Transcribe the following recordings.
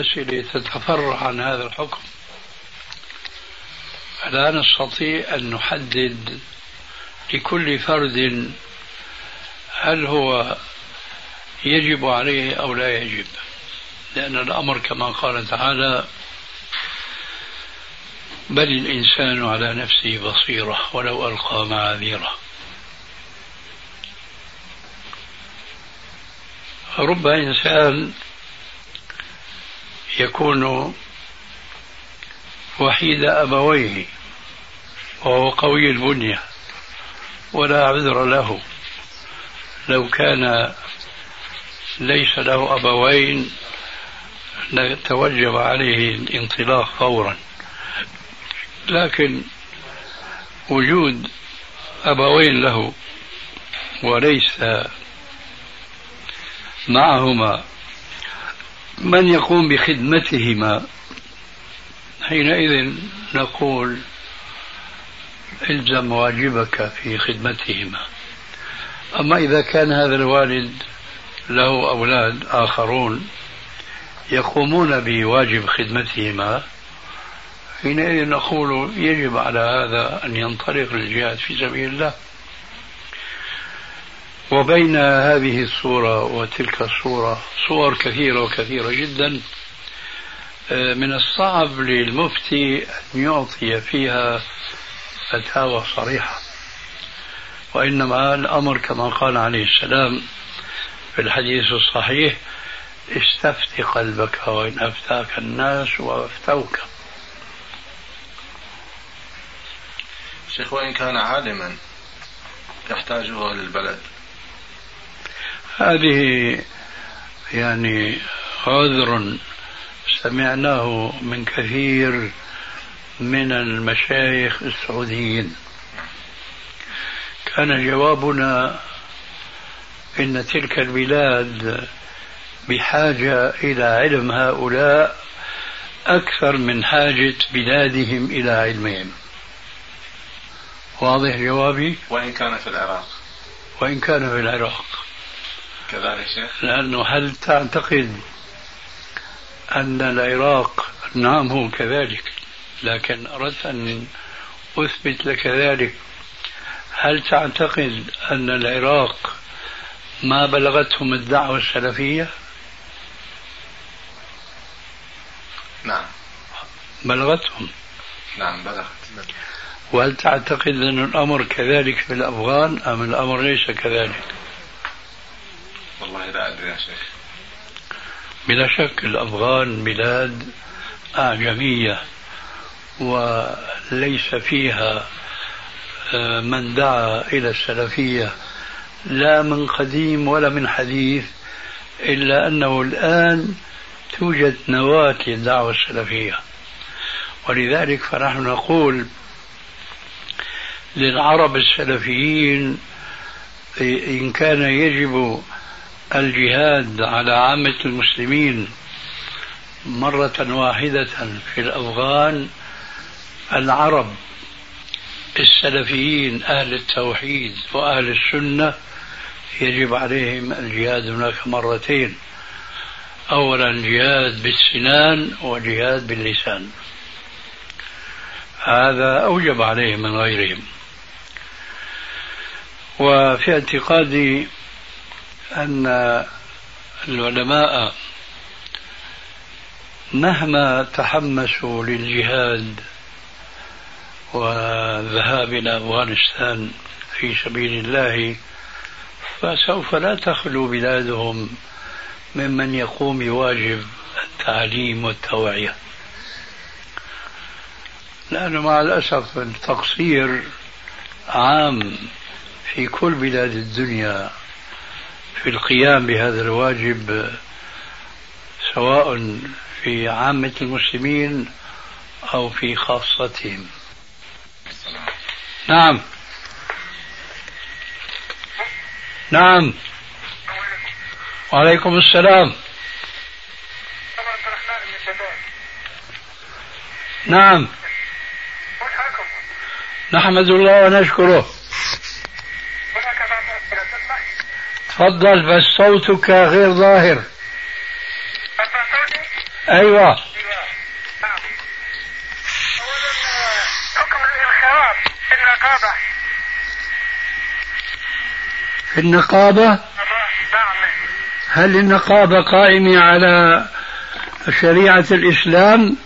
أسئلة تتفرع عن هذا الحكم. فلا نستطيع أن نحدد لكل فرد هل هو يجب عليه أو لا يجب. لأن الأمر كما قال تعالى بل الإنسان على نفسه بصيرة ولو ألقى معاذيره. رب إنسان يكون وحيد أبويه وهو قوي البنية ولا عذر له. لو كان ليس له أبوين لتوجب عليه الانطلاق فورا. لكن وجود أبوين له وليس معهما من يقوم بخدمتهما؟ حينئذ نقول الزم واجبك في خدمتهما. أما إذا كان هذا الوالد له أولاد آخرون يقومون بواجب خدمتهما حينئذ نقول يجب على هذا أن ينطلق للجهاد في سبيل الله. وبين هذه الصورة وتلك الصورة صور كثيرة وكثيرة جدا آه، من الصعب للمفتي أن يعطي فيها فتاوى صريحة. وإنما الأمر كما قال عليه السلام في الحديث الصحيح استفت قلبك وإن أفتاك الناس وأفتوك. شيخ وإن كان عالما يحتاجه أهل البلد. هذه يعني عذر سمعناه من كثير من المشايخ السعوديين. كان جوابنا إن تلك البلاد بحاجة إلى علم هؤلاء أكثر من حاجة بلادهم إلى علمهم. واضح جوابي؟ وإن كان في العراق. وإن كان في العراق. كذلك شيخ؟ لأنه هل تعتقد أن العراق نعم هو كذلك لكن أردت أن أثبت لك ذلك. هل تعتقد أن العراق ما بلغتهم الدعوة السلفية؟ نعم. بلغتهم. نعم بلغت. وهل تعتقد أن الأمر كذلك في الأفغان أم الأمر ليس كذلك؟ والله لا أدري يا شيخ. بلا شك الأفغان بلاد أعجمية وليس فيها آه، من دعا إلى السلفية لا من قديم ولا من حديث إلا أنه الآن توجد نواة للدعوة السلفية. ولذلك فنحن نقول للعرب السلفيين إن كان يجب الجهاد على عامة المسلمين مرة واحدة في الأفغان العرب السلفيين أهل التوحيد وأهل السنة يجب عليهم الجهاد هناك مرتين. أولا جهاد بالسنان وجهاد باللسان. هذا أوجب عليهم من غيرهم. وفي اعتقادي أن العلماء مهما تحمسوا للجهاد والذهاب إلى أفغانستان في سبيل الله فسوف لا تخلو بلادهم ممن يقوم بواجب التعليم والتوعية. لأنه مع الأسف التقصير عام في كل بلاد الدنيا. في القيام بهذا الواجب سواء في عامة المسلمين أو في خاصتهم. نعم. نعم. وعليكم السلام. نعم. نحمد الله ونشكره. تفضل بس صوتك غير ظاهر. أيوة. في النقابة؟ في النقابة هل النقابة قائمة على شريعة الإسلام؟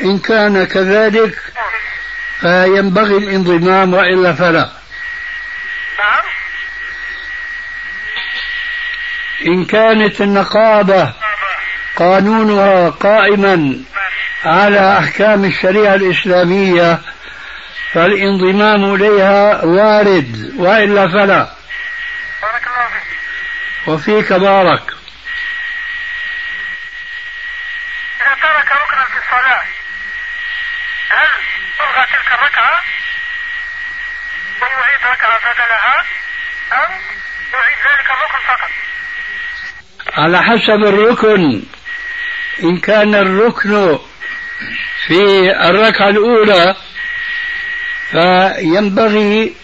إن كان كذلك فينبغي الانضمام وإلا فلا نعم إن كانت النقابة قانونها قائما على أحكام الشريعة الإسلامية فالانضمام إليها وارد وإلا فلا. بارك الله فيك وفيك بارك. إذا ترك في الصلاة هل تلك الركعة؟ ويعيد ركعة بدلها؟ أم يعيد ذلك الركن فقط؟ على حسب الركن. إن كان الركن في الركعة الأولى فينبغي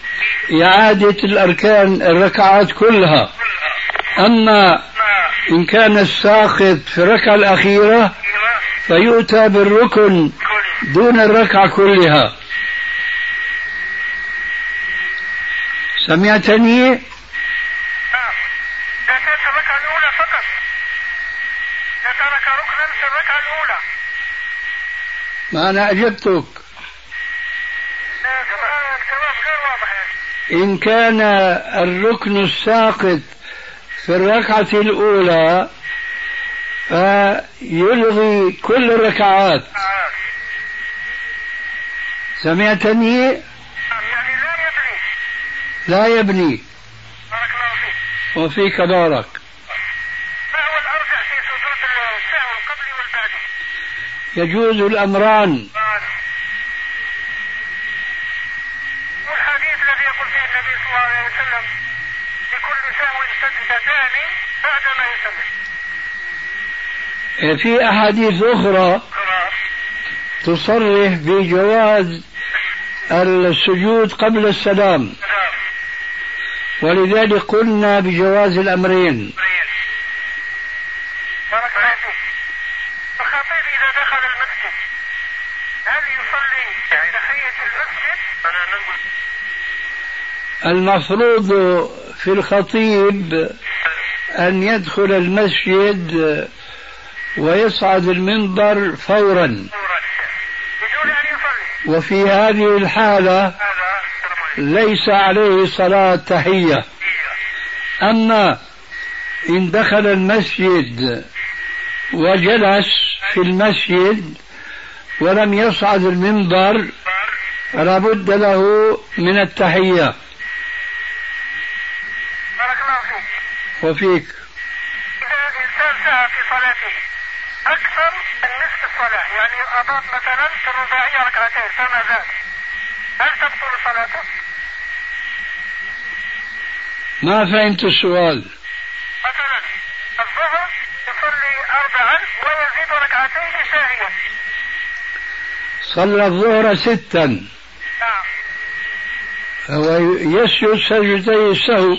إعادة الأركان الركعات كلها. أما إن كان الساقط في الركعة الأخيرة فيؤتى بالركن دون الركعة كلها. سمعتني نعم إذا كانت الركعة الأولى فقط إذا ترك ركنا في الركعة الأولى. ما أنا أجبتك. إن كان الركن الساقط في الركعة الأولى فيلغي كل الركعات. سمعتني؟ يعني لا يدري لا يبني. بارك الله فيك. وفيك بارك ما هو الأرجح في سجود السهو القبلي والبعدي؟ يجوز الأمران. والحديث الذي يقول فيه النبي صلى الله عليه وسلم لكل سهو سجدتان بعدما يسلم. في أحاديث أخرى تصرح بجواز السجود قبل السلام. نعم. ولذلك قلنا بجواز الأمرين بارك الله فيك الخطيب إذا دخل المسجد هل يصلي تحية المسجد؟ أنا نقول المفروض في الخطيب أن يدخل المسجد ويصعد المنبر فورا. وفي هذه الحالة ليس عليه صلاة تحية. أما إن دخل المسجد وجلس في المسجد ولم يصعد المنبر فلا بد له من التحية بارك الله فيك وفيك إذا الإنسان سعى في صلاته. أكثر من نصف الصلاة. يعني أضاف مثلا في الرباعية ركعتين فما زاد. هل تبطل صلاته؟ ما فهمت السؤال. مثلا الظهر يصلي أربعا ويزيد ركعتين ساهيا صلى الظهر ستا. نعم. هو يسجد سجدتي السهو.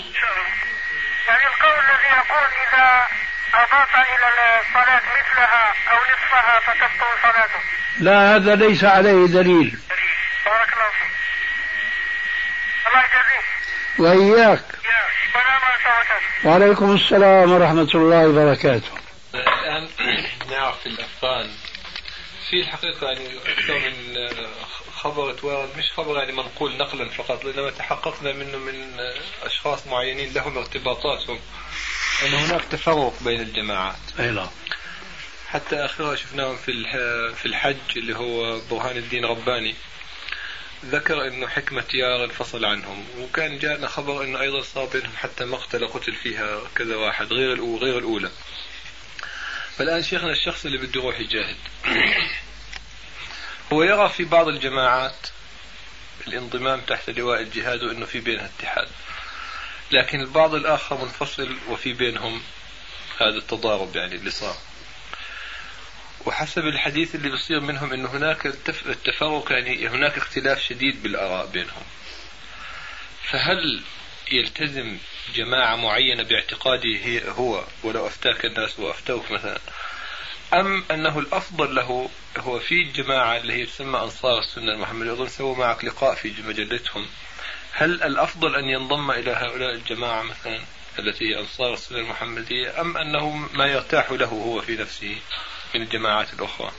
يعني القول الذي يقول إذا أضاف إلى الصلاة مثلها أو نصفها فتبطل صلاته. لا هذا ليس عليه دليل. بارك الله فيك. الله يجزيك. وإياك. يا السلام عليكم وعليكم السلام ورحمة الله وبركاته. الآن نعرف في الأفغان. في الحقيقة يعني أكثر من خبر توارد مش خبر يعني منقول نقلا فقط لأنما تحققنا منه من أشخاص معينين لهم ارتباطاتهم. أن هناك تفرق بين الجماعات. أي نعم. حتى آخرها شفناهم في في الحج اللي هو برهان الدين رباني. ذكر انه حكمة يار انفصل عنهم وكان جاءنا خبر انه أيضا صار بينهم حتى مقتلة قتل فيها كذا واحد غير غير الأولى. فالآن شيخنا الشخص اللي بده يروح يجاهد. هو يرى في بعض الجماعات الانضمام تحت لواء الجهاد وإنه في بينها اتحاد. لكن البعض الآخر منفصل وفي بينهم هذا التضارب يعني اللي صار. وحسب الحديث اللي بيصير منهم إنه هناك التف- التفرق يعني هناك اختلاف شديد بالآراء بينهم. فهل يلتزم جماعة معينة باعتقاده هو ولو أفتاك الناس وأفتوك مثلا أم أنه الأفضل له هو في الجماعة اللي هي تسمى أنصار السنة المحمدية أظن سووا معك لقاء في مجلتهم. هل الأفضل أن ينضم إلى هؤلاء الجماعة مثلا التي هي أنصار السنة المحمدية أم أنه ما يرتاح له هو في نفسه من الجماعات الأخرى؟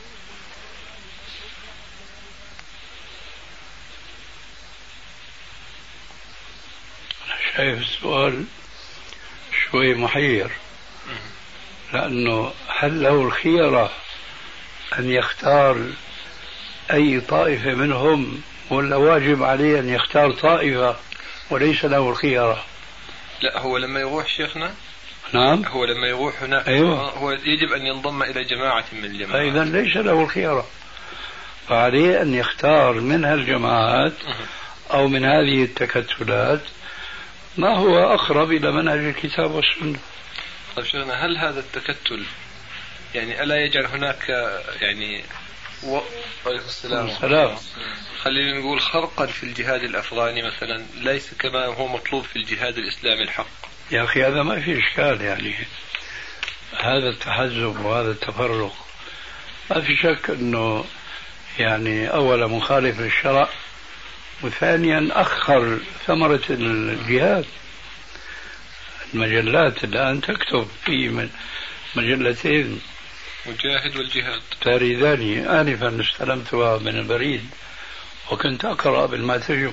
شايف السؤال شوي محير. لأنه هل له الخيرة أن يختار أي طائفة منهم ولا واجب عليه أن يختار طائفة وليس له الخيرة؟ لا هو لما يروح شيخنا نعم. هو لما يروح هناك أيوة. هو يجب أن ينضم إلى جماعة من الجماعات. فإذا ليس له الخيرة. فعليه أن يختار من هالجماعات أو من هذه التكتلات ما هو أقرب إلى منهج الكتاب والسنة. طيب شيخنا هل هذا التكتل يعني ألا يجعل هناك يعني و... عليكم السلام. السلام. خلينا نقول خرقا في الجهاد الأفغاني مثلا ليس كما هو مطلوب في الجهاد الإسلامي الحق. يا أخي هذا ما في إشكال يعني. هذا التحزب وهذا التفرق. ما في شك أنه يعني أولا مخالف للشرع وثانيا أخر ثمرة الجهاد. المجلات الآن تكتب في مجلتين. مجاهد والجهاد. تاريدان آنفا استلمتها من البريد وكنت أقرأ بالماتجو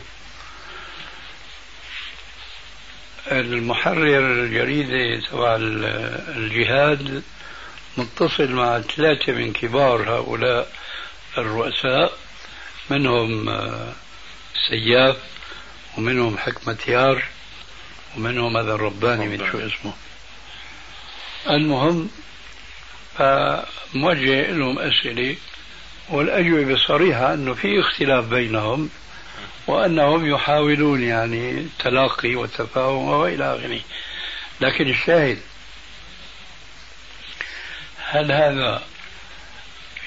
المحرر الجريدة تبع الجهاد متصل مع ثلاثة من كبار هؤلاء الرؤساء. منهم سياف ومنهم حكمة يار. ومنهم هذا الرباني من شو اسمه؟ المهم فموجه لهم أسئلة والأجوبة صريحة أنه في اختلاف بينهم وأنهم يحاولون يعني التلاقي والتفاهم وإلى آخره. لكن الشاهد هل هذا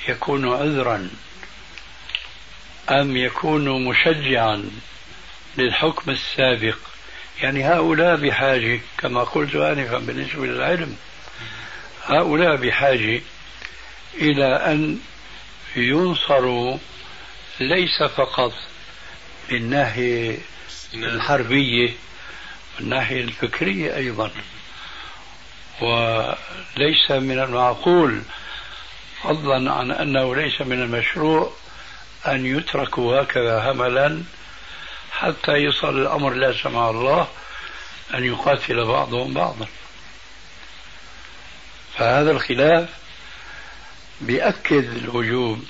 يكون عذرا أم يكون مشجعا للحكم السابق يعني هؤلاء بحاجة كما قلت آنفا بالنسبة للعلم هؤلاء بحاجة إلى أن ينصروا ليس فقط من ناحية الحربية من الناحية الفكرية أيضا. وليس من المعقول فضلا عن أنه ليس من المشروع أن يتركوا هكذا هملا حتى يصل الأمر لا سمح الله أن يقاتل بعضهم بعضا. فهذا الخلاف بيأكد الوجوب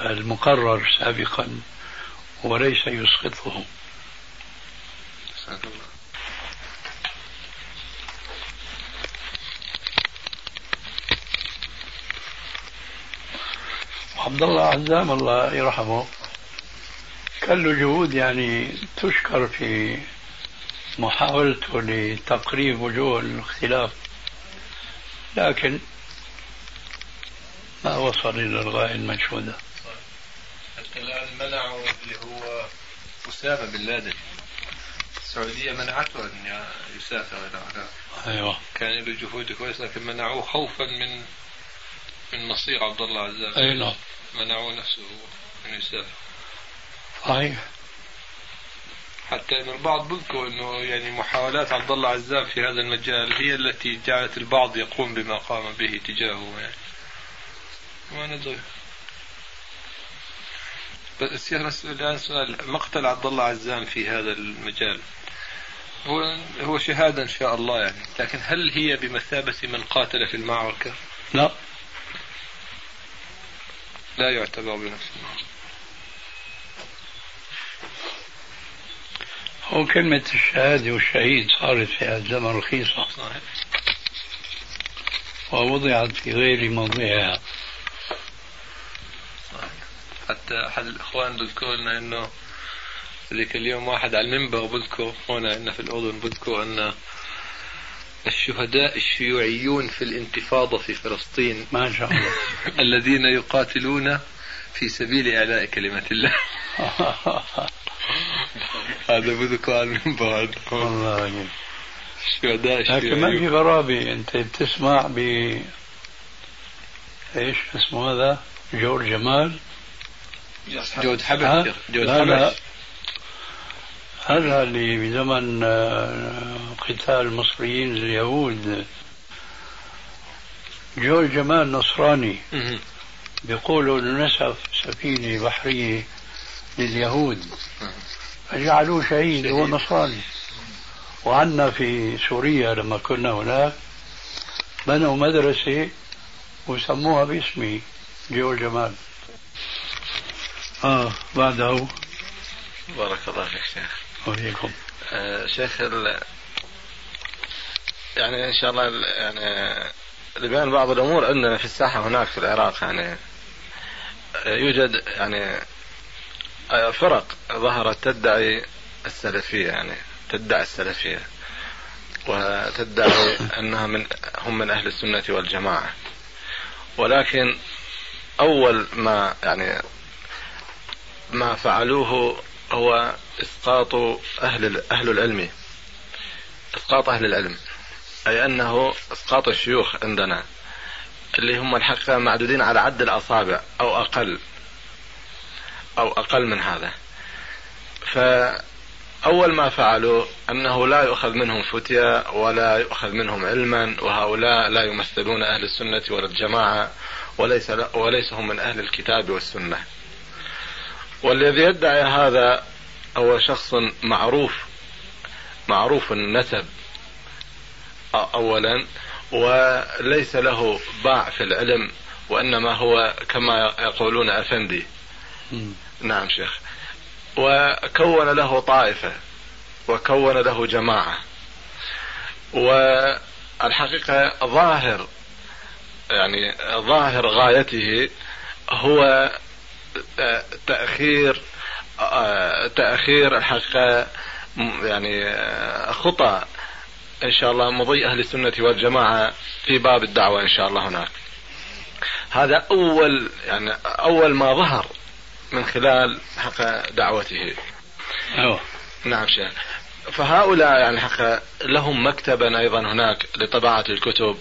المقرر سابقا وليس يسقطه. عبد الله عزام الله يرحمه. كان له جهود يعني تشكر في محاولته لتقريب وجوه الاختلاف لكن ما وصل إلى الغاية المنشودة. حتى الآن منعوا اللي هو أسامة بن لادن. السعودية منعته أن يسافر إلى هناك أيوة. كان له جهود كويسة لكن منعوه خوفا من من مصير عبد الله عزام أي نعم. منعوه نفسه أن يسافر. صحيح. حتى إن البعض بذكر إنه يعني محاولات عبد الله عزام في هذا المجال هي التي جعلت البعض يقوم بما قام به تجاهه يعني. ما ندري. بس الآن سؤال مقتل عبد الله عزام في هذا المجال هو هو شهادة إن شاء الله يعني لكن هل هي بمثابة من قاتل في المعركة؟ لا. لا يعتبر بنفس المعركه هو كلمة الشهادة والشهيد صارت في هذا الزمن رخيصة ووضعت في غير موضعها. حتى أحد الإخوان بذكر لنا أنه ذيك اليوم واحد على المنبر بذكر هنا عندنا في الأردن بذكر أن الشهداء الشيوعيون في الانتفاضة في فلسطين ما شاء الله. الذين يقاتلون في سبيل إعلاء كلمة الله. هذا بذكر عن المنبر والله شهداء لكن ما في غرابة. أنت بتسمع ب إيش اسمه هذا؟ جورج جمال. جود؟ حبش. جود لا لا. حبش. هذا اللي بزمن آه، قتال المصريين اليهود جورج جمال نصراني. بيقولوا إنه نسف سفينة بحرية لليهود. فجعلوه شهيد هو نصراني وعنا في سوريا لما كنا هناك بنوا مدرسة وسموها باسمي جورج جمال. آه بعده. بارك الله فيك شيخ. وفيكم آه، شيخ ال... يعني إن شاء الله ال- يعني لبيان بعض الأمور عندنا في الساحة هناك في العراق يعني آه، يوجد يعني فرق ظهرت تدعي السلفية يعني تدعي السلفية وتدعي أنها من هم من أهل السنة والجماعة. ولكن أول ما يعني ما فعلوه هو إسقاط أهل أهل العلم. إسقاط أهل العلم. أي أنه إسقاط الشيوخ عندنا اللي هم الحقيقة معدودين على عد الأصابع أو أقل. أو أقل من هذا فأول ما فعلوا أنه لا يؤخذ منهم فتيا ولا يؤخذ منهم علما وهؤلاء لا يمثلون أهل السنة ولا الجماعة وليس وليس هم من أهل الكتاب والسنة والذي يدعي هذا هو شخص معروف معروف النسب اولا وليس له باع في العلم وإنما هو كما يقولون أفندي مم. نعم شيخ. وكون له طائفة وكون له جماعة. والحقيقة ظاهر يعني ظاهر غايته هو آه، تأخير آه، تأخير الحقيقة يعني آه، خطى إن شاء الله مضي أهل السنة والجماعة في باب الدعوة إن شاء الله هناك. هذا أول يعني أول ما ظهر. من خلال حق دعوته. أيوه نعم شيخ. فهؤلاء يعني حق لهم مكتبا أيضا هناك لطباعة الكتب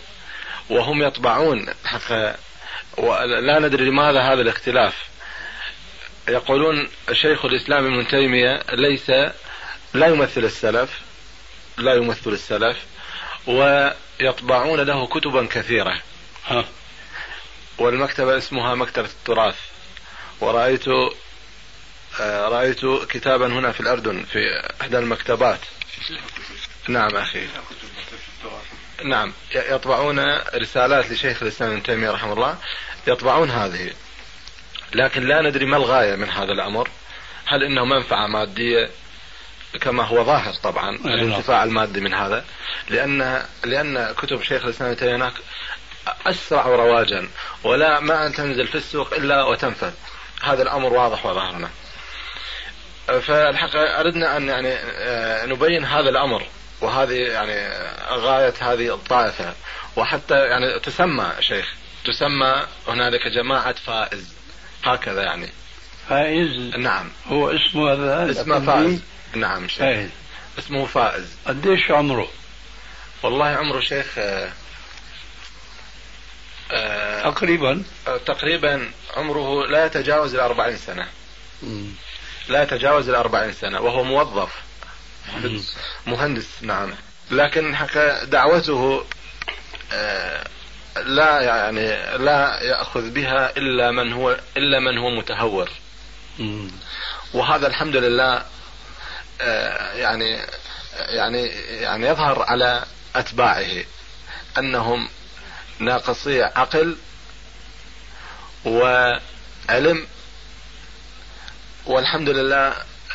وهم يطبعون حق ولا ندري لماذا هذا الاختلاف. يقولون شيخ الإسلام ابن تيمية ليس لا يمثل السلف لا يمثل السلف ويطبعون له كتبا كثيرة. ها. والمكتبة اسمها مكتبة التراث. ورأيت آه، رأيت كتابا هنا في الأردن في إحدى المكتبات. نعم أخي. نعم. يطبعون رسالات لشيخ الإسلام ابن تيمية رحمه الله. يطبعون هذه. لكن لا ندري ما الغاية من هذا الأمر. هل إنه منفعة مادية؟ كما هو ظاهر طبعا نعم. الانتفاع المادي من هذا. لأن لأن كتب شيخ الإسلام ابن تيمية هناك أسرع رواجا. ولا ما أن تنزل في السوق إلا وتنفذ. هذا الأمر واضح وظاهر هنا فالحقيقة أردنا أن يعني آه، نبين هذا الأمر وهذه يعني غاية هذه الطائفة. وحتى يعني تسمى شيخ تسمى هنالك جماعة فائز. هكذا يعني. فائز؟ نعم. هو اسمه هذا؟ اسمه؟ فائز. نعم شيخ. فائز. اسمه فائز. قديش عمره؟ والله عمره شيخ آه، تقريبا تقريبا عمره لا يتجاوز الأربعين سنة مم. لا يتجاوز الأربعين سنة وهو موظف مم. مهندس نعم لكن دعوته آه، لا يعني لا يأخذ بها إلا من هو إلا من هو متهور مم. وهذا الحمد لله آه، يعني يعني يعني يظهر على أتباعه أنهم ناقصي عقل وعلم. والحمد لله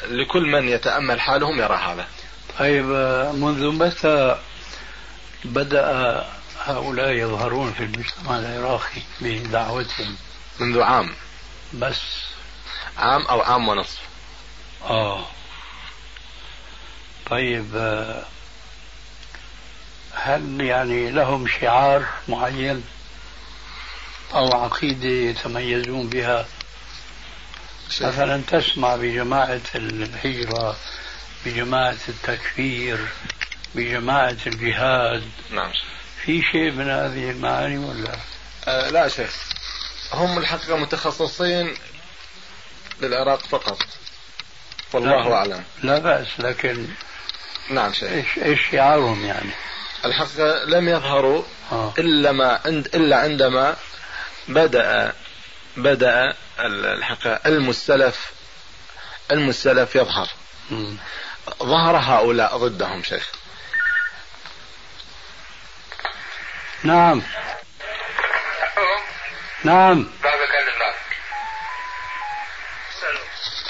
لكل من يتأمل حالهم يرى هذا. طيب آه، منذ متى بدأ هؤلاء يظهرون في المجتمع العراقي بدعوتهم؟ منذ عام. بس. عام أو عام ونصف. آه. طيب آه، هل يعني لهم شعار معين أو عقيدة يتميزون بها. مثلا تسمع بجماعة الهجرة بجماعة التكفير بجماعة الجهاد. نعم. في شيء من هذه المعاني ولا؟ آه لا شيخ. هم الحقيقة متخصصين للعراق فقط. والله لا. أعلم. لا بأس لكن نعم شيخ. إيش إيش شعارهم يعني؟ الحقيقة لم يظهروا آه. إلا ما عند إلا عندما بدأ بدأ الحقيقة علم السلف يظهر. ظهر هؤلاء ضدهم شيخ. نعم. نعم.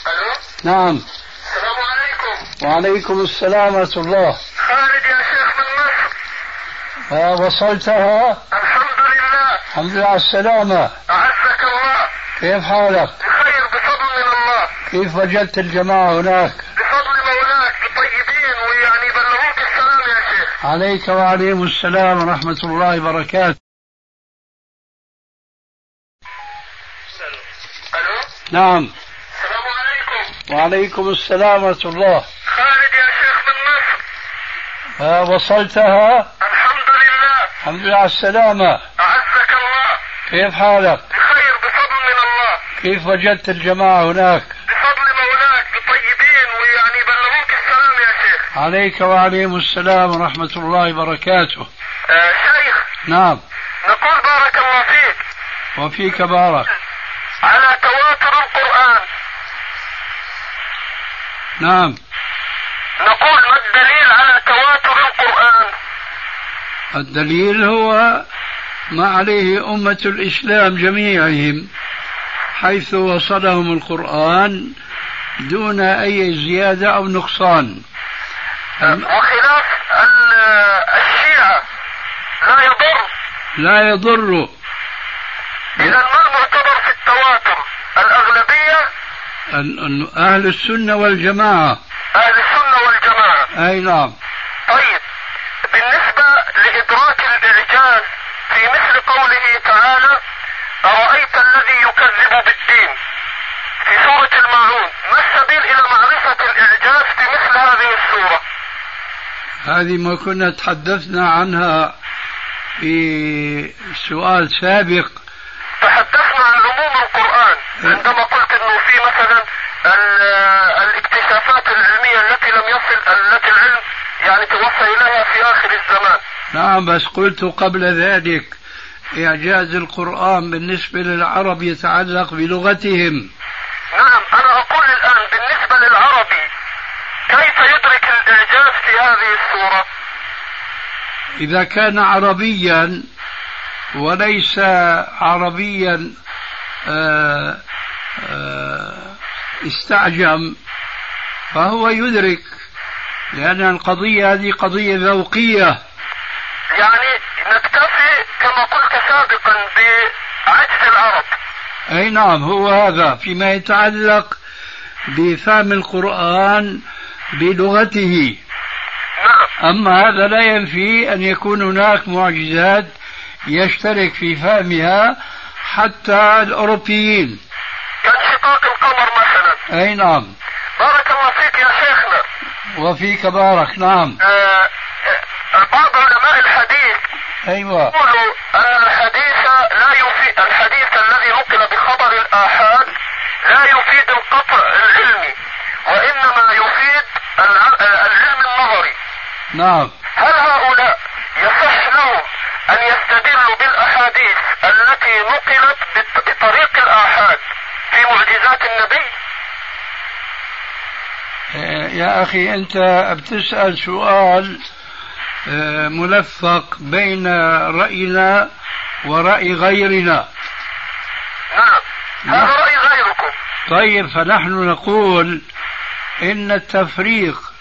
ألو نعم. السلام عليكم. وعليكم السلام ورحمة الله خالد يا شيخ من مصر ها وصلتها؟ الحمد لله. الحمد لله على السلامة. أعزك الله. كيف حالك؟ بخير بفضل من الله. كيف وجدت الجماعة هناك؟ بفضل مولاك طيبين ويعني بلغوك السلام يا شيخ. عليك وعليهم السلام ورحمة الله وبركاته. ألو؟ نعم. السلام عليكم. وعليكم السلام ورحمة الله. خالد يا شيخ من مصر. ها وصلتها؟ الحمد لله على السلامة. أعزك الله. كيف حالك؟ بخير بفضل من الله. كيف وجدت الجماعة هناك؟ بفضل مولاك طيبين ويعني بلغوك السلام يا شيخ. عليك وعليهم السلام ورحمة الله وبركاته. آه شيخ. نعم. نقول بارك الله فيك. وفيك بارك. على تواتر القرآن. نعم. نقول ما الدليل على تواتر الدليل هو ما عليه أمة الإسلام جميعهم حيث وصلهم القرآن دون أي زيادة أو نقصان. وخلاف ال- الشيعة لا يضر. لا يضر. إذا ما المعتبر في التواتر؟ الأغلبية؟ ال- ال- أهل السنة والجماعة. أهل السنة والجماعة. أي نعم طيب بالنسبة لإدراك الإعجاز في مثل قوله تعالى أرأيت الذي يكذب بالدين؟ في سورة الماعون ما السبيل إلى معرفة الإعجاز في مثل هذه السورة؟ هذه ما كنا تحدثنا عنها في سؤال سابق. تحدثنا عن عموم القرآن. عندما قلت إنه في مثلا ال- الاكتشافات العلمية التي لم يصل التي العلم يعني توصل إليها في آخر الزمان. نعم بس قلت قبل ذلك. إعجاز القرآن بالنسبة للعرب يتعلق بلغتهم. نعم أنا أقول الآن بالنسبة للعربي كيف يدرك الإعجاز في هذه السورة؟ إذا كان عربيا وليس عربيا آه، آه، استعجم فهو يدرك لأن القضية هذه قضية ذوقية. يعني نكتفي كما قلت سابقا بعجز العرب أي نعم هو هذا فيما يتعلق بفهم القرآن بلغته. نعم. أما هذا لا ينفي أن يكون هناك معجزات يشترك في فهمها حتى الأوروبيين. كانشقاق القمر مثلا. أي نعم. بارك الله فيك يا شيخنا. وفيك بارك نعم. آه، آه، بعض علماء الحديث أيوة. يقولوا أن الحديث لا يفيد الحديث الذي نقل بخبر الآحاد لا يفيد القطع العلمي وإنما يفيد الع- العلم النظري. نعم. هل هؤلاء يصح لهم أن يستدلوا بالأحاديث التي نقلت بط- بطريق الآحاد في معجزات النبي؟ آه، يا أخي أنت بتسأل سؤال آه، ملفق بين رأينا ورأي غيرنا نعم هذا نعم. رأي غيركم طيب فنحن نقول إن التفريق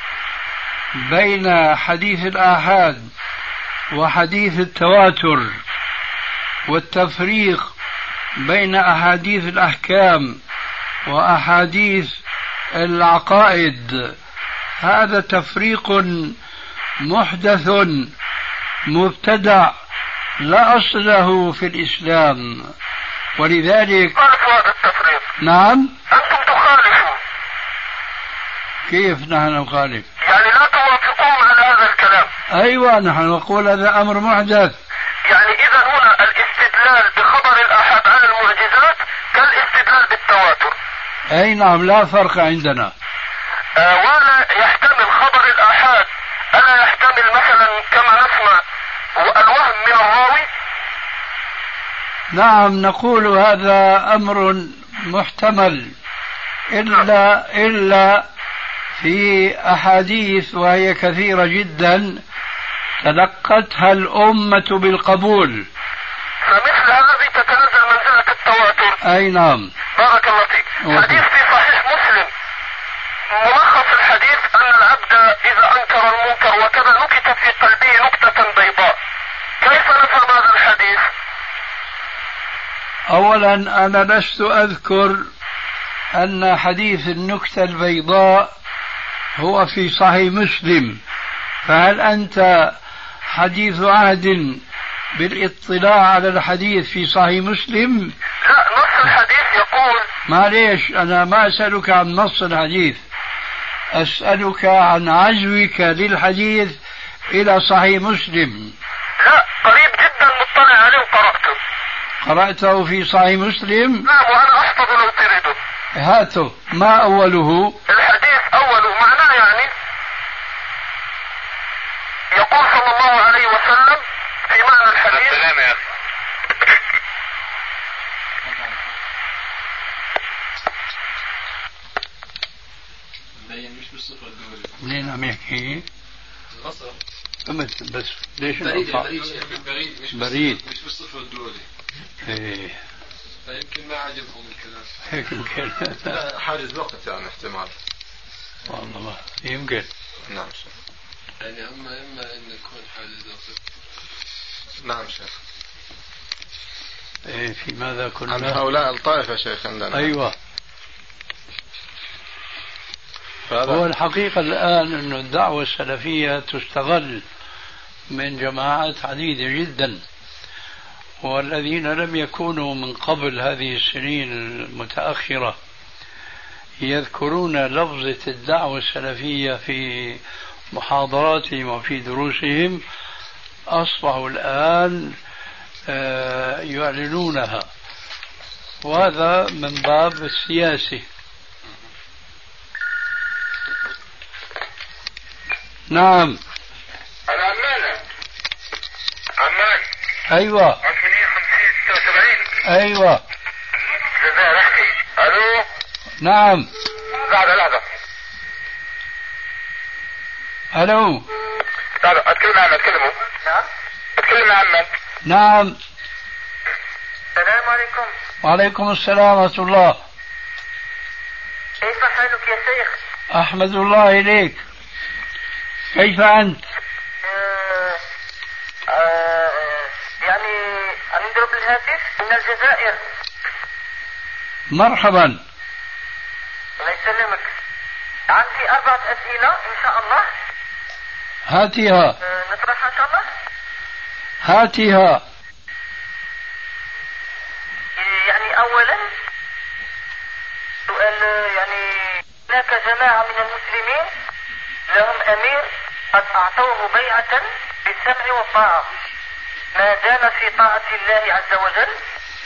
بين حديث الآحاد وحديث التواتر والتفريق بين أحاديث الأحكام وأحاديث العقائد هذا تفريق محدث مبتدع لا أصل له في الإسلام. ولذلك نعم؟ أنتم كيف نحن نخالف؟ يعني لا توافقون على هذا الكلام. أيوة نحن نقول هذا أمر محدث. يعني إذا هنا الاستدلال بخبر الآحاد على المعجزات كالاستدلال بالتواتر. أي نعم لا فرق عندنا. آه ولا يحتمل خبر الآحاد ألا يحتمل مثلا كما نسمع الوهم من الراوي. نعم نقول هذا أمر محتمل إلا إلا في أحاديث وهي كثيرة جدا تلقتها الأمة بالقبول. فمثل هذه تتنزل منزلة التواتر. أي نعم. بارك الله فيك. حديث في صحيح مسلم. ملخص الحديث أن العبد إذا أنكر المنكر وكذا نكتت في قلبه نكتة بيضاء كيف نفهم هذا الحديث أولا أنا لست أذكر أن حديث النكتة البيضاء هو في صحيح مسلم فهل أنت حديث عهد بالاطلاع على الحديث في صحيح مسلم؟ لا نص الحديث يقول معليش أنا ما أسألك عن نص الحديث أسألك عن عزوك للحديث إلى صحيح مسلم لا قريب جدا مطلع عليه وقرأته قرأته في صحيح مسلم؟ نعم وأنا أحفظ لو تريده هاته ما أوله؟ الحديث أوله معناه يعني يقول صلى الله عليه وسلم في معنى الحديث السلام يا أخي. منين عم يحكي؟ بس ليش بريد بريد بريد مش بريد. مش بالصفر الدولي. إيه. فيمكن ما عجبهم الكلام. هيك يمكن. حاجز وقت يعني احتمال. والله ما يمكن. نعم شيخ. يعني اما أما إن يكون حاجز وقت نعم شيخ. إيه في ماذا عن كنا هؤلاء الطائفة شيخ عندنا. أيوة. فهذا هو الحقيقة الآن أن الدعوة السلفية تستغل من جماعات عديدة جدا. والذين لم يكونوا من قبل هذه السنين المتأخرة يذكرون لفظة الدعوة السلفية في محاضراتهم وفي دروسهم أصبحوا الآن آه، يعلنونها. وهذا من باب السياسة. نعم. العمالة عمان أيوة. 50 76 أيوة. جزاء رحمي. ألو؟ نعم. لحظة لحظة. ألو. لحظة أتكلم عمك اتكلموا نعم. أتكلم مع عمك نعم. السلام عليكم. وعليكم السلام ورحمة الله. كيف حالك يا شيخ؟ أحمد الله إليك. كيف أنت آه، آه، يعني عم يضرب الهاتف من الجزائر مرحبا. الله يسلمك. عندي أربعة أسئلة إن شاء الله. هاتها آه، نطرحها إن شاء الله؟ هاتها يعني أولا سؤال يعني هناك جماعة من المسلمين لهم أمير قد أعطوه بيعة بالسمع والطاعة. ما دام في طاعة الله عز وجل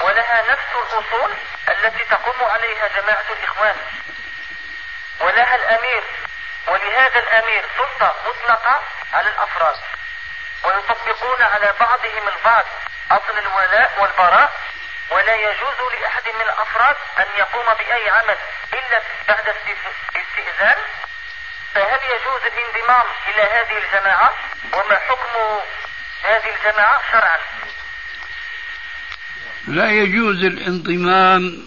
ولها نفس الأصول التي تقوم عليها جماعة الإخوان. ولها الأمير ولهذا الأمير سلطة مطلقة على الأفراد. ويطبقون على بعضهم البعض أصل الولاء والبراء. ولا يجوز لأحد من الأفراد أن يقوم بأي عمل إلا بعد استئذ- استئذان. فهل يجوز الانضمام إلى هذه الجماعة؟ وما حكم هذه الجماعة شرعا؟ لا يجوز الانضمام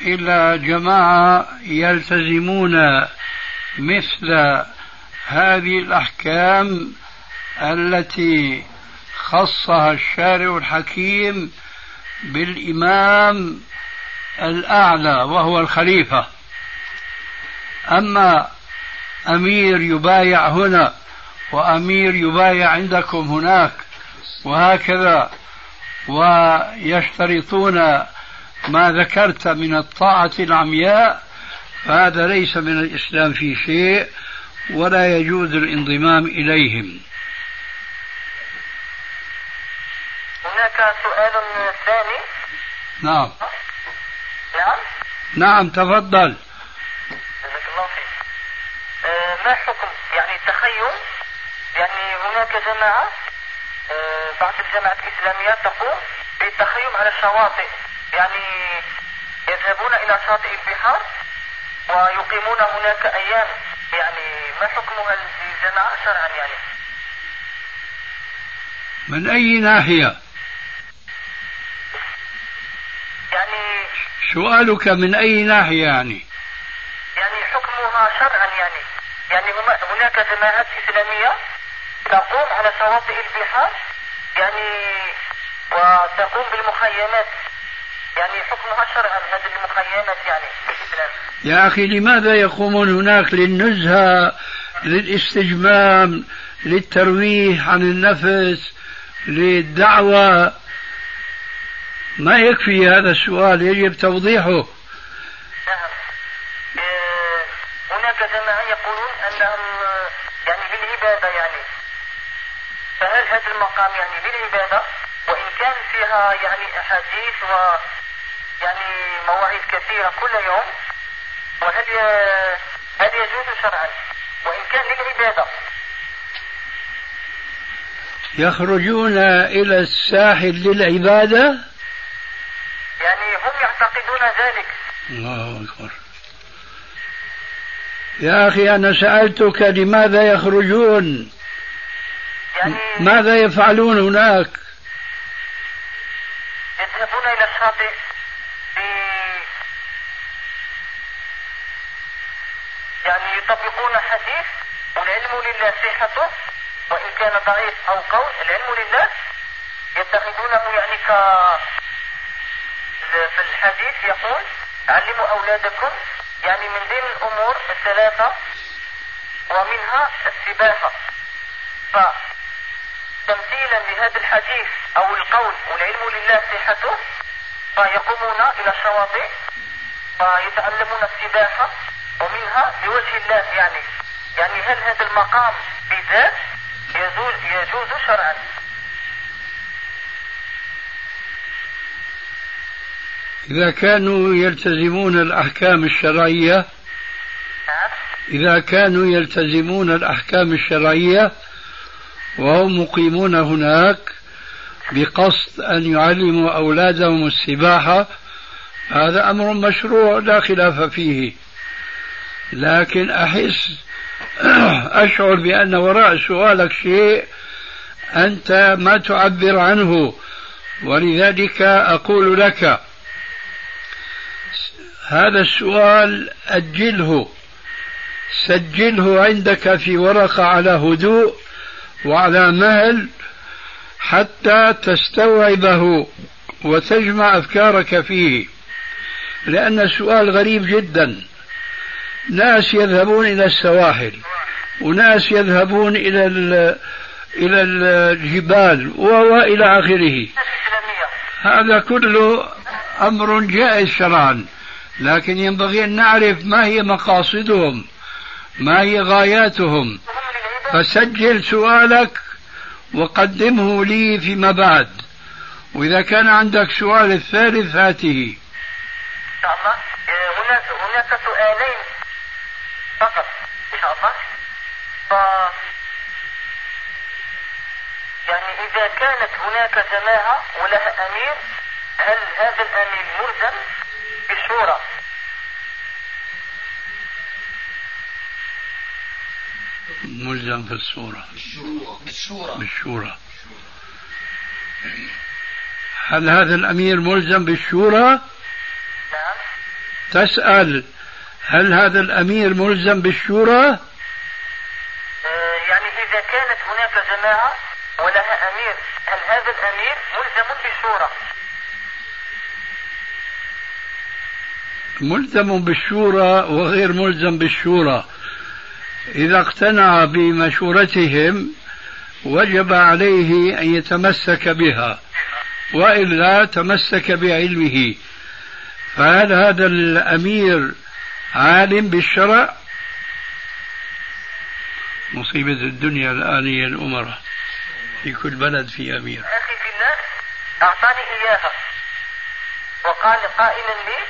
إلى جماعة يلتزمون مثل هذه الأحكام التي خصها الشارع الحكيم بالإمام الأعلى وهو الخليفة. أما أمير يبايع هنا وأمير يبايع عندكم هناك وهكذا ويشترطون ما ذكرت من الطاعة العمياء فهذا ليس من الإسلام في شيء ولا يجوز الانضمام إليهم. هناك سؤال ثاني. نعم. نعم. نعم تفضل. جزاك الله خير. آه، ما حكم؟ يعني التخيم يعني هناك جماعة بعض الجماعات الإسلامية تقوم بالتخيم على الشواطئ. يعني يذهبون إلى شاطئ البحار ويقيمون هناك أيام. يعني ما حكم هذه الجماعة شرعا يعني؟ من أي ناحية؟ يعني سؤالك من أي ناحية يعني؟ يعني حكمها شرعا يعني. يعني هناك جماعات إسلامية تقوم على شواطئ البحار يعني وتقوم بالمخيمات. يعني حكمها شرعا هذه المخيمات يعني يا أخي لماذا يقومون هناك للنزهة للاستجمام للترويح عن النفس للدعوة؟ ما يكفي هذا السؤال يجب توضيحه نعم آه، هناك جماعة يقولون أنهم يعني للعبادة يعني فهل هذا المقام يعني للعبادة وإن كان فيها يعني أحاديث و يعني مواعيد كثيرة كل يوم وهل هل يجوز شرعا. وإن كان للعبادة. يخرجون إلى الساحل للعبادة؟ يعني هم يعتقدون ذلك. الله أكبر. يا أخي أنا سألتك لماذا يخرجون؟ يعني ماذا يفعلون هناك؟ يذهبون إلى الشاطئ يعني يطبقون حديث والعلم لله صحته وإن كان ضعيف أو قول العلم لله. يتخذونه يعني ك في الحديث يقول علموا أولادكم يعني من بين الأمور الثلاثة ومنها السباحة. فتمثيلا لهذا الحديث أو القول والعلم لله صحته؟ فيقومون إلى الشواطئ؟ فيتعلمون السباحة؟ ومنها لوجه الله يعني. يعني هل هذا المقام بالذات يجوز, يجوز شرعا؟ إذا كانوا يلتزمون الأحكام الشرعية نعم. إذا كانوا يلتزمون الأحكام الشرعية وهم مقيمون هناك بقصد أن يعلموا أولادهم السباحة. هذا أمر مشروع لا خلاف فيه. لكن أحس أشعر بأن وراء سؤالك شيء أنت ما تعبر عنه. ولذلك أقول لك هذا السؤال أجله سجله عندك في ورقة على هدوء. وعلى مهل حتى تستوعبه وتجمع أفكارك فيه. لأن السؤال غريب جدا. ناس يذهبون إلى السواحل وناس يذهبون إلى إلى الجبال وإلى آخره. هذا كله أمر جائز شرعا. لكن ينبغي أن نعرف ما هي مقاصدهم ما هي غاياتهم. فسجل سؤالك وقدمه لي فيما بعد. وإذا كان عندك سؤال الثالث هاته إن شاء الله هناك هناك سؤالين فقط إن شاء الله ف يعني إذا كانت هناك جماعة ولها أمير هل هذا الأمير ملزم بالشورى؟ ملزم في الصورة بالشورى بالشورى هل هذا الأمير ملزم بالشورى؟ نعم تسأل هل هذا الأمير ملزم بالشورى؟ آه، يعني إذا كانت هناك جماعة ولها أمير هل هذا الأمير ملزم بالشورى؟ ملزم بالشورى وغير ملزم بالشورى إذا اقتنع بمشورتهم وجب عليه أن يتمسك بها وإلا تمسك بعلمه. فهل هذا الأمير عالم بالشرع؟ مصيبة الدنيا الآن هي الأمراء في كل بلد في أمير. أخي في الله أعطاني إياها. وقال قائلا لي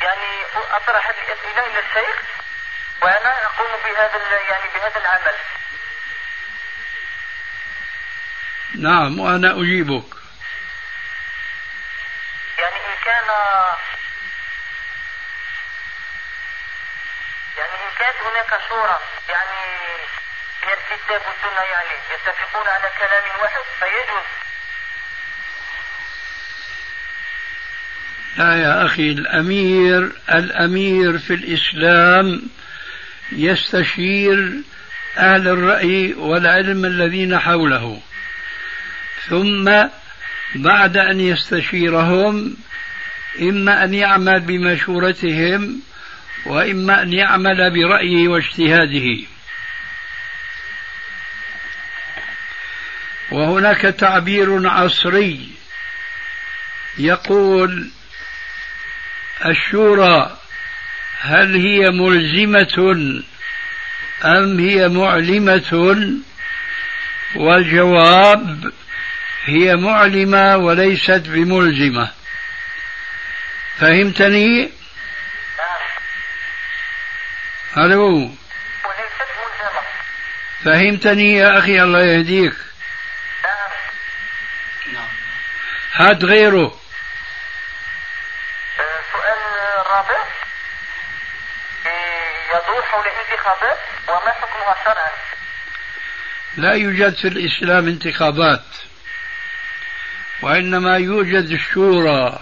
يعني أطرح الأسئلة إلى الشيخ وأنا أقوم بهذا يعني بهذا العمل. نعم وأنا أجيبك. يعني إن كان يعني إن كانت هناك شورى يعني من الكتاب والسنة يعني يتفقون على كلام واحد فيجوز. لا يا أخي الأمير الأمير في الإسلام يستشير أهل الرأي والعلم الذين حوله. ثم بعد أن يستشيرهم إما أن يعمل بمشورتهم وإما أن يعمل برأيه واجتهاده. وهناك تعبير عصري يقول الشورى هل هي ملزمة أم هي معلمة؟ والجواب هي معلمة وليست بملزمة. فهمتني؟ ألو؟ وليست ملزمة فهمتني يا أخي الله يهديك. نعم. هات غيره. وما حكمها شرعا لا يوجد في الإسلام انتخابات وإنما يوجد الشورى.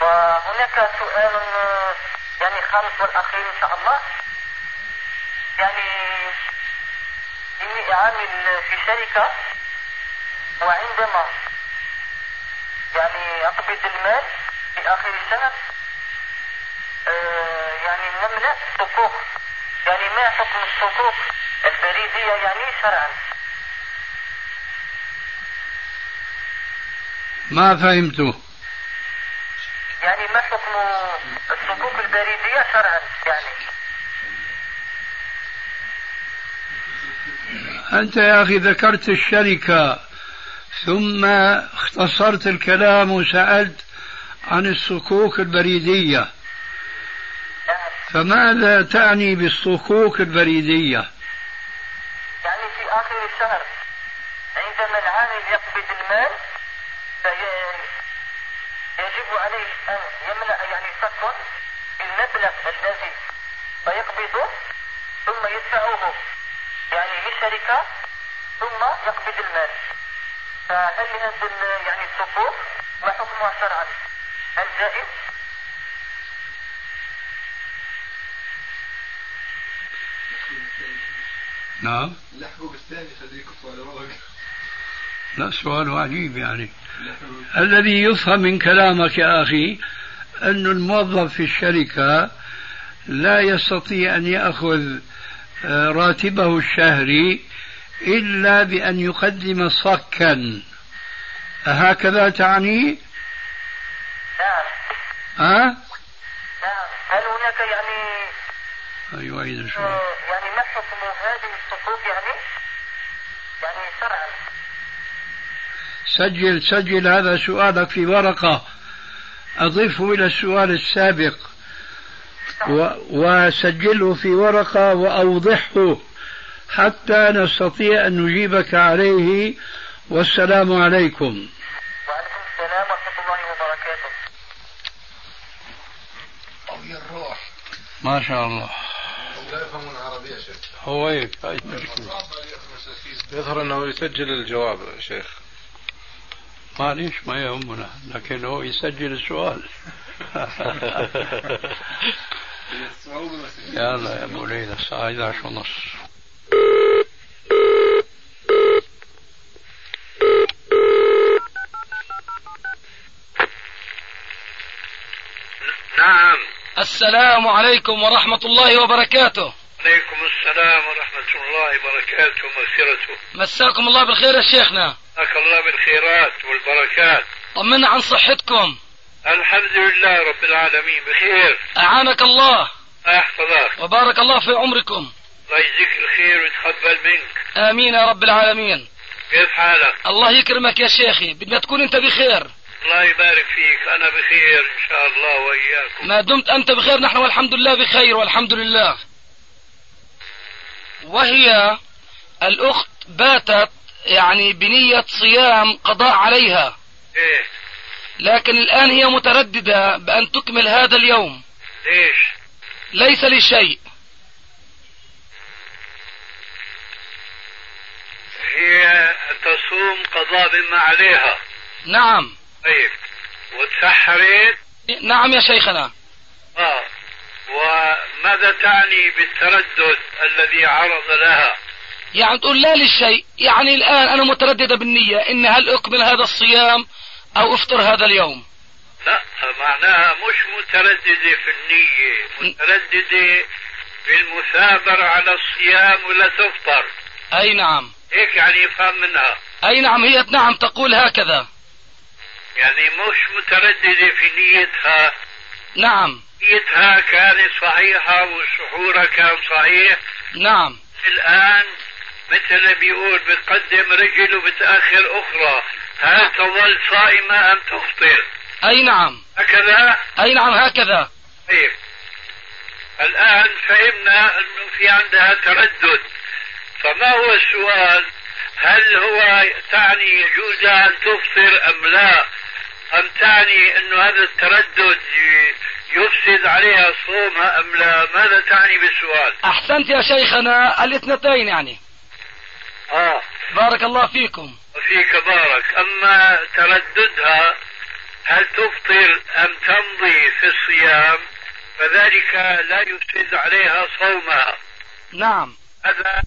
وهناك سؤال يعني خامس والأخير إن شاء الله. يعني إني أعمل في شركة وعندما يعني أقبض المال في آخر السنة آه يعني نملأ صكوك يعني ما حكم الصكوك البريدية يعني شرعا. ما فهمته يعني ما حكم الصكوك البريدية شرعا يعني. أنت يا أخي ذكرت الشركة ثم اختصرت الكلام وسألت عن الصكوك البريدية. فماذا تعني بالصكوك البريدية؟ يعني في آخر الشهر عندما العامل يقبض المال يجب عليه أن يملأ يعني صكا بالمبلغ الذي فيقبضه ثم يدفعه يعني للشركة ثم يقبض المال. فهل هذا يعني الصفوف ما حكمها شرعا؟ نعم. بالثاني لا سؤال عجيب يعني. الذي يفهم من كلامك يا أخي أن الموظف في الشركة لا يستطيع أن يأخذ آه، راتبه الشهري إلا بأن يقدم صكا. هكذا تعني؟ نعم ها؟ نعم هل هناك يعني أيوة إذا شو؟ آه، يعني ما حكم هذه الصكوك يعني؟ يعني شرعا. سجل سجل هذا سؤالك في ورقة. أضفه إلى السؤال السابق. و وسجله في ورقة وأوضحه حتى نستطيع أن نجيبك عليه. والسلام عليكم وعليكم السلام ورحمة الله وبركاته قوي الروح ما شاء الله. لا يفهمون العربية شيخ هو هيك يظهر أنه يسجل الجواب شيخ. معليش ما يهمنا لكن هو يسجل السؤال. يلا يا ابو ليلى الساعة 11 ونص. السلام عليكم ورحمة الله وبركاته. عليكم السلام ورحمة الله وبركاته ومغفرته مساكم الله بالخير يا شيخنا. مساك الله بالخيرات والبركات. طمنا عن صحتكم. الحمد لله رب العالمين بخير. أعانك الله. أحفظك. وبارك الله في عمركم. الله يجزيك الخير ويتقبل منك. آمين يا رب العالمين. كيف حالك؟ الله يكرمك يا شيخي. بدنا تكون أنت بخير. الله يبارك فيك. أنا بخير إن شاء الله وإياكم. ما دمت أنت بخير نحن والحمد لله بخير والحمد لله. وهي الأخت باتت يعني بنية صيام قضاء عليها. إيه. لكن الآن هي مترددة بأن تكمل هذا اليوم. ليش؟ ليس لشيء. هي تصوم قضاء بما عليها. نعم. طيب. وتسحرت نعم يا شيخنا. آه. وماذا تعني بالتردد الذي عرض لها؟ يعني تقول لا للشيء. يعني الآن أنا مترددة بالنية. إن هل أكمل هذا الصيام أو أفطر هذا اليوم؟ لا معناها مش مترددة في النية. مترددة في المثابرة على الصيام ولا تفطر. أي نعم. هيك يعني يفهم منها. أي نعم هي نعم تقول هكذا. يعني مش مترددة في نيتها. نعم. نيتها كانت صحيحة وسحورها كان صحيح. نعم. الآن مثل بيقول بتقدم رجل وبتأخر أخرى هل تظل صائمة أم تفطر؟ أي نعم. هكذا؟ أي نعم هكذا. طيب. الآن فهمنا أنه في عندها تردد. فما هو السؤال؟ هل هو تعني يجوز أن تفطر أم لا؟ أم تعني أنه هذا التردد يفسد عليها صومها أم لا؟ ماذا تعني بالسؤال؟ أحسنت يا شيخنا الاثنتين يعني. آه. بارك الله فيكم. وفيك بارك. أما ترددها هل تفطر أم تمضي في الصيام؟ فذلك لا يفسد عليها صومها. نعم. هذا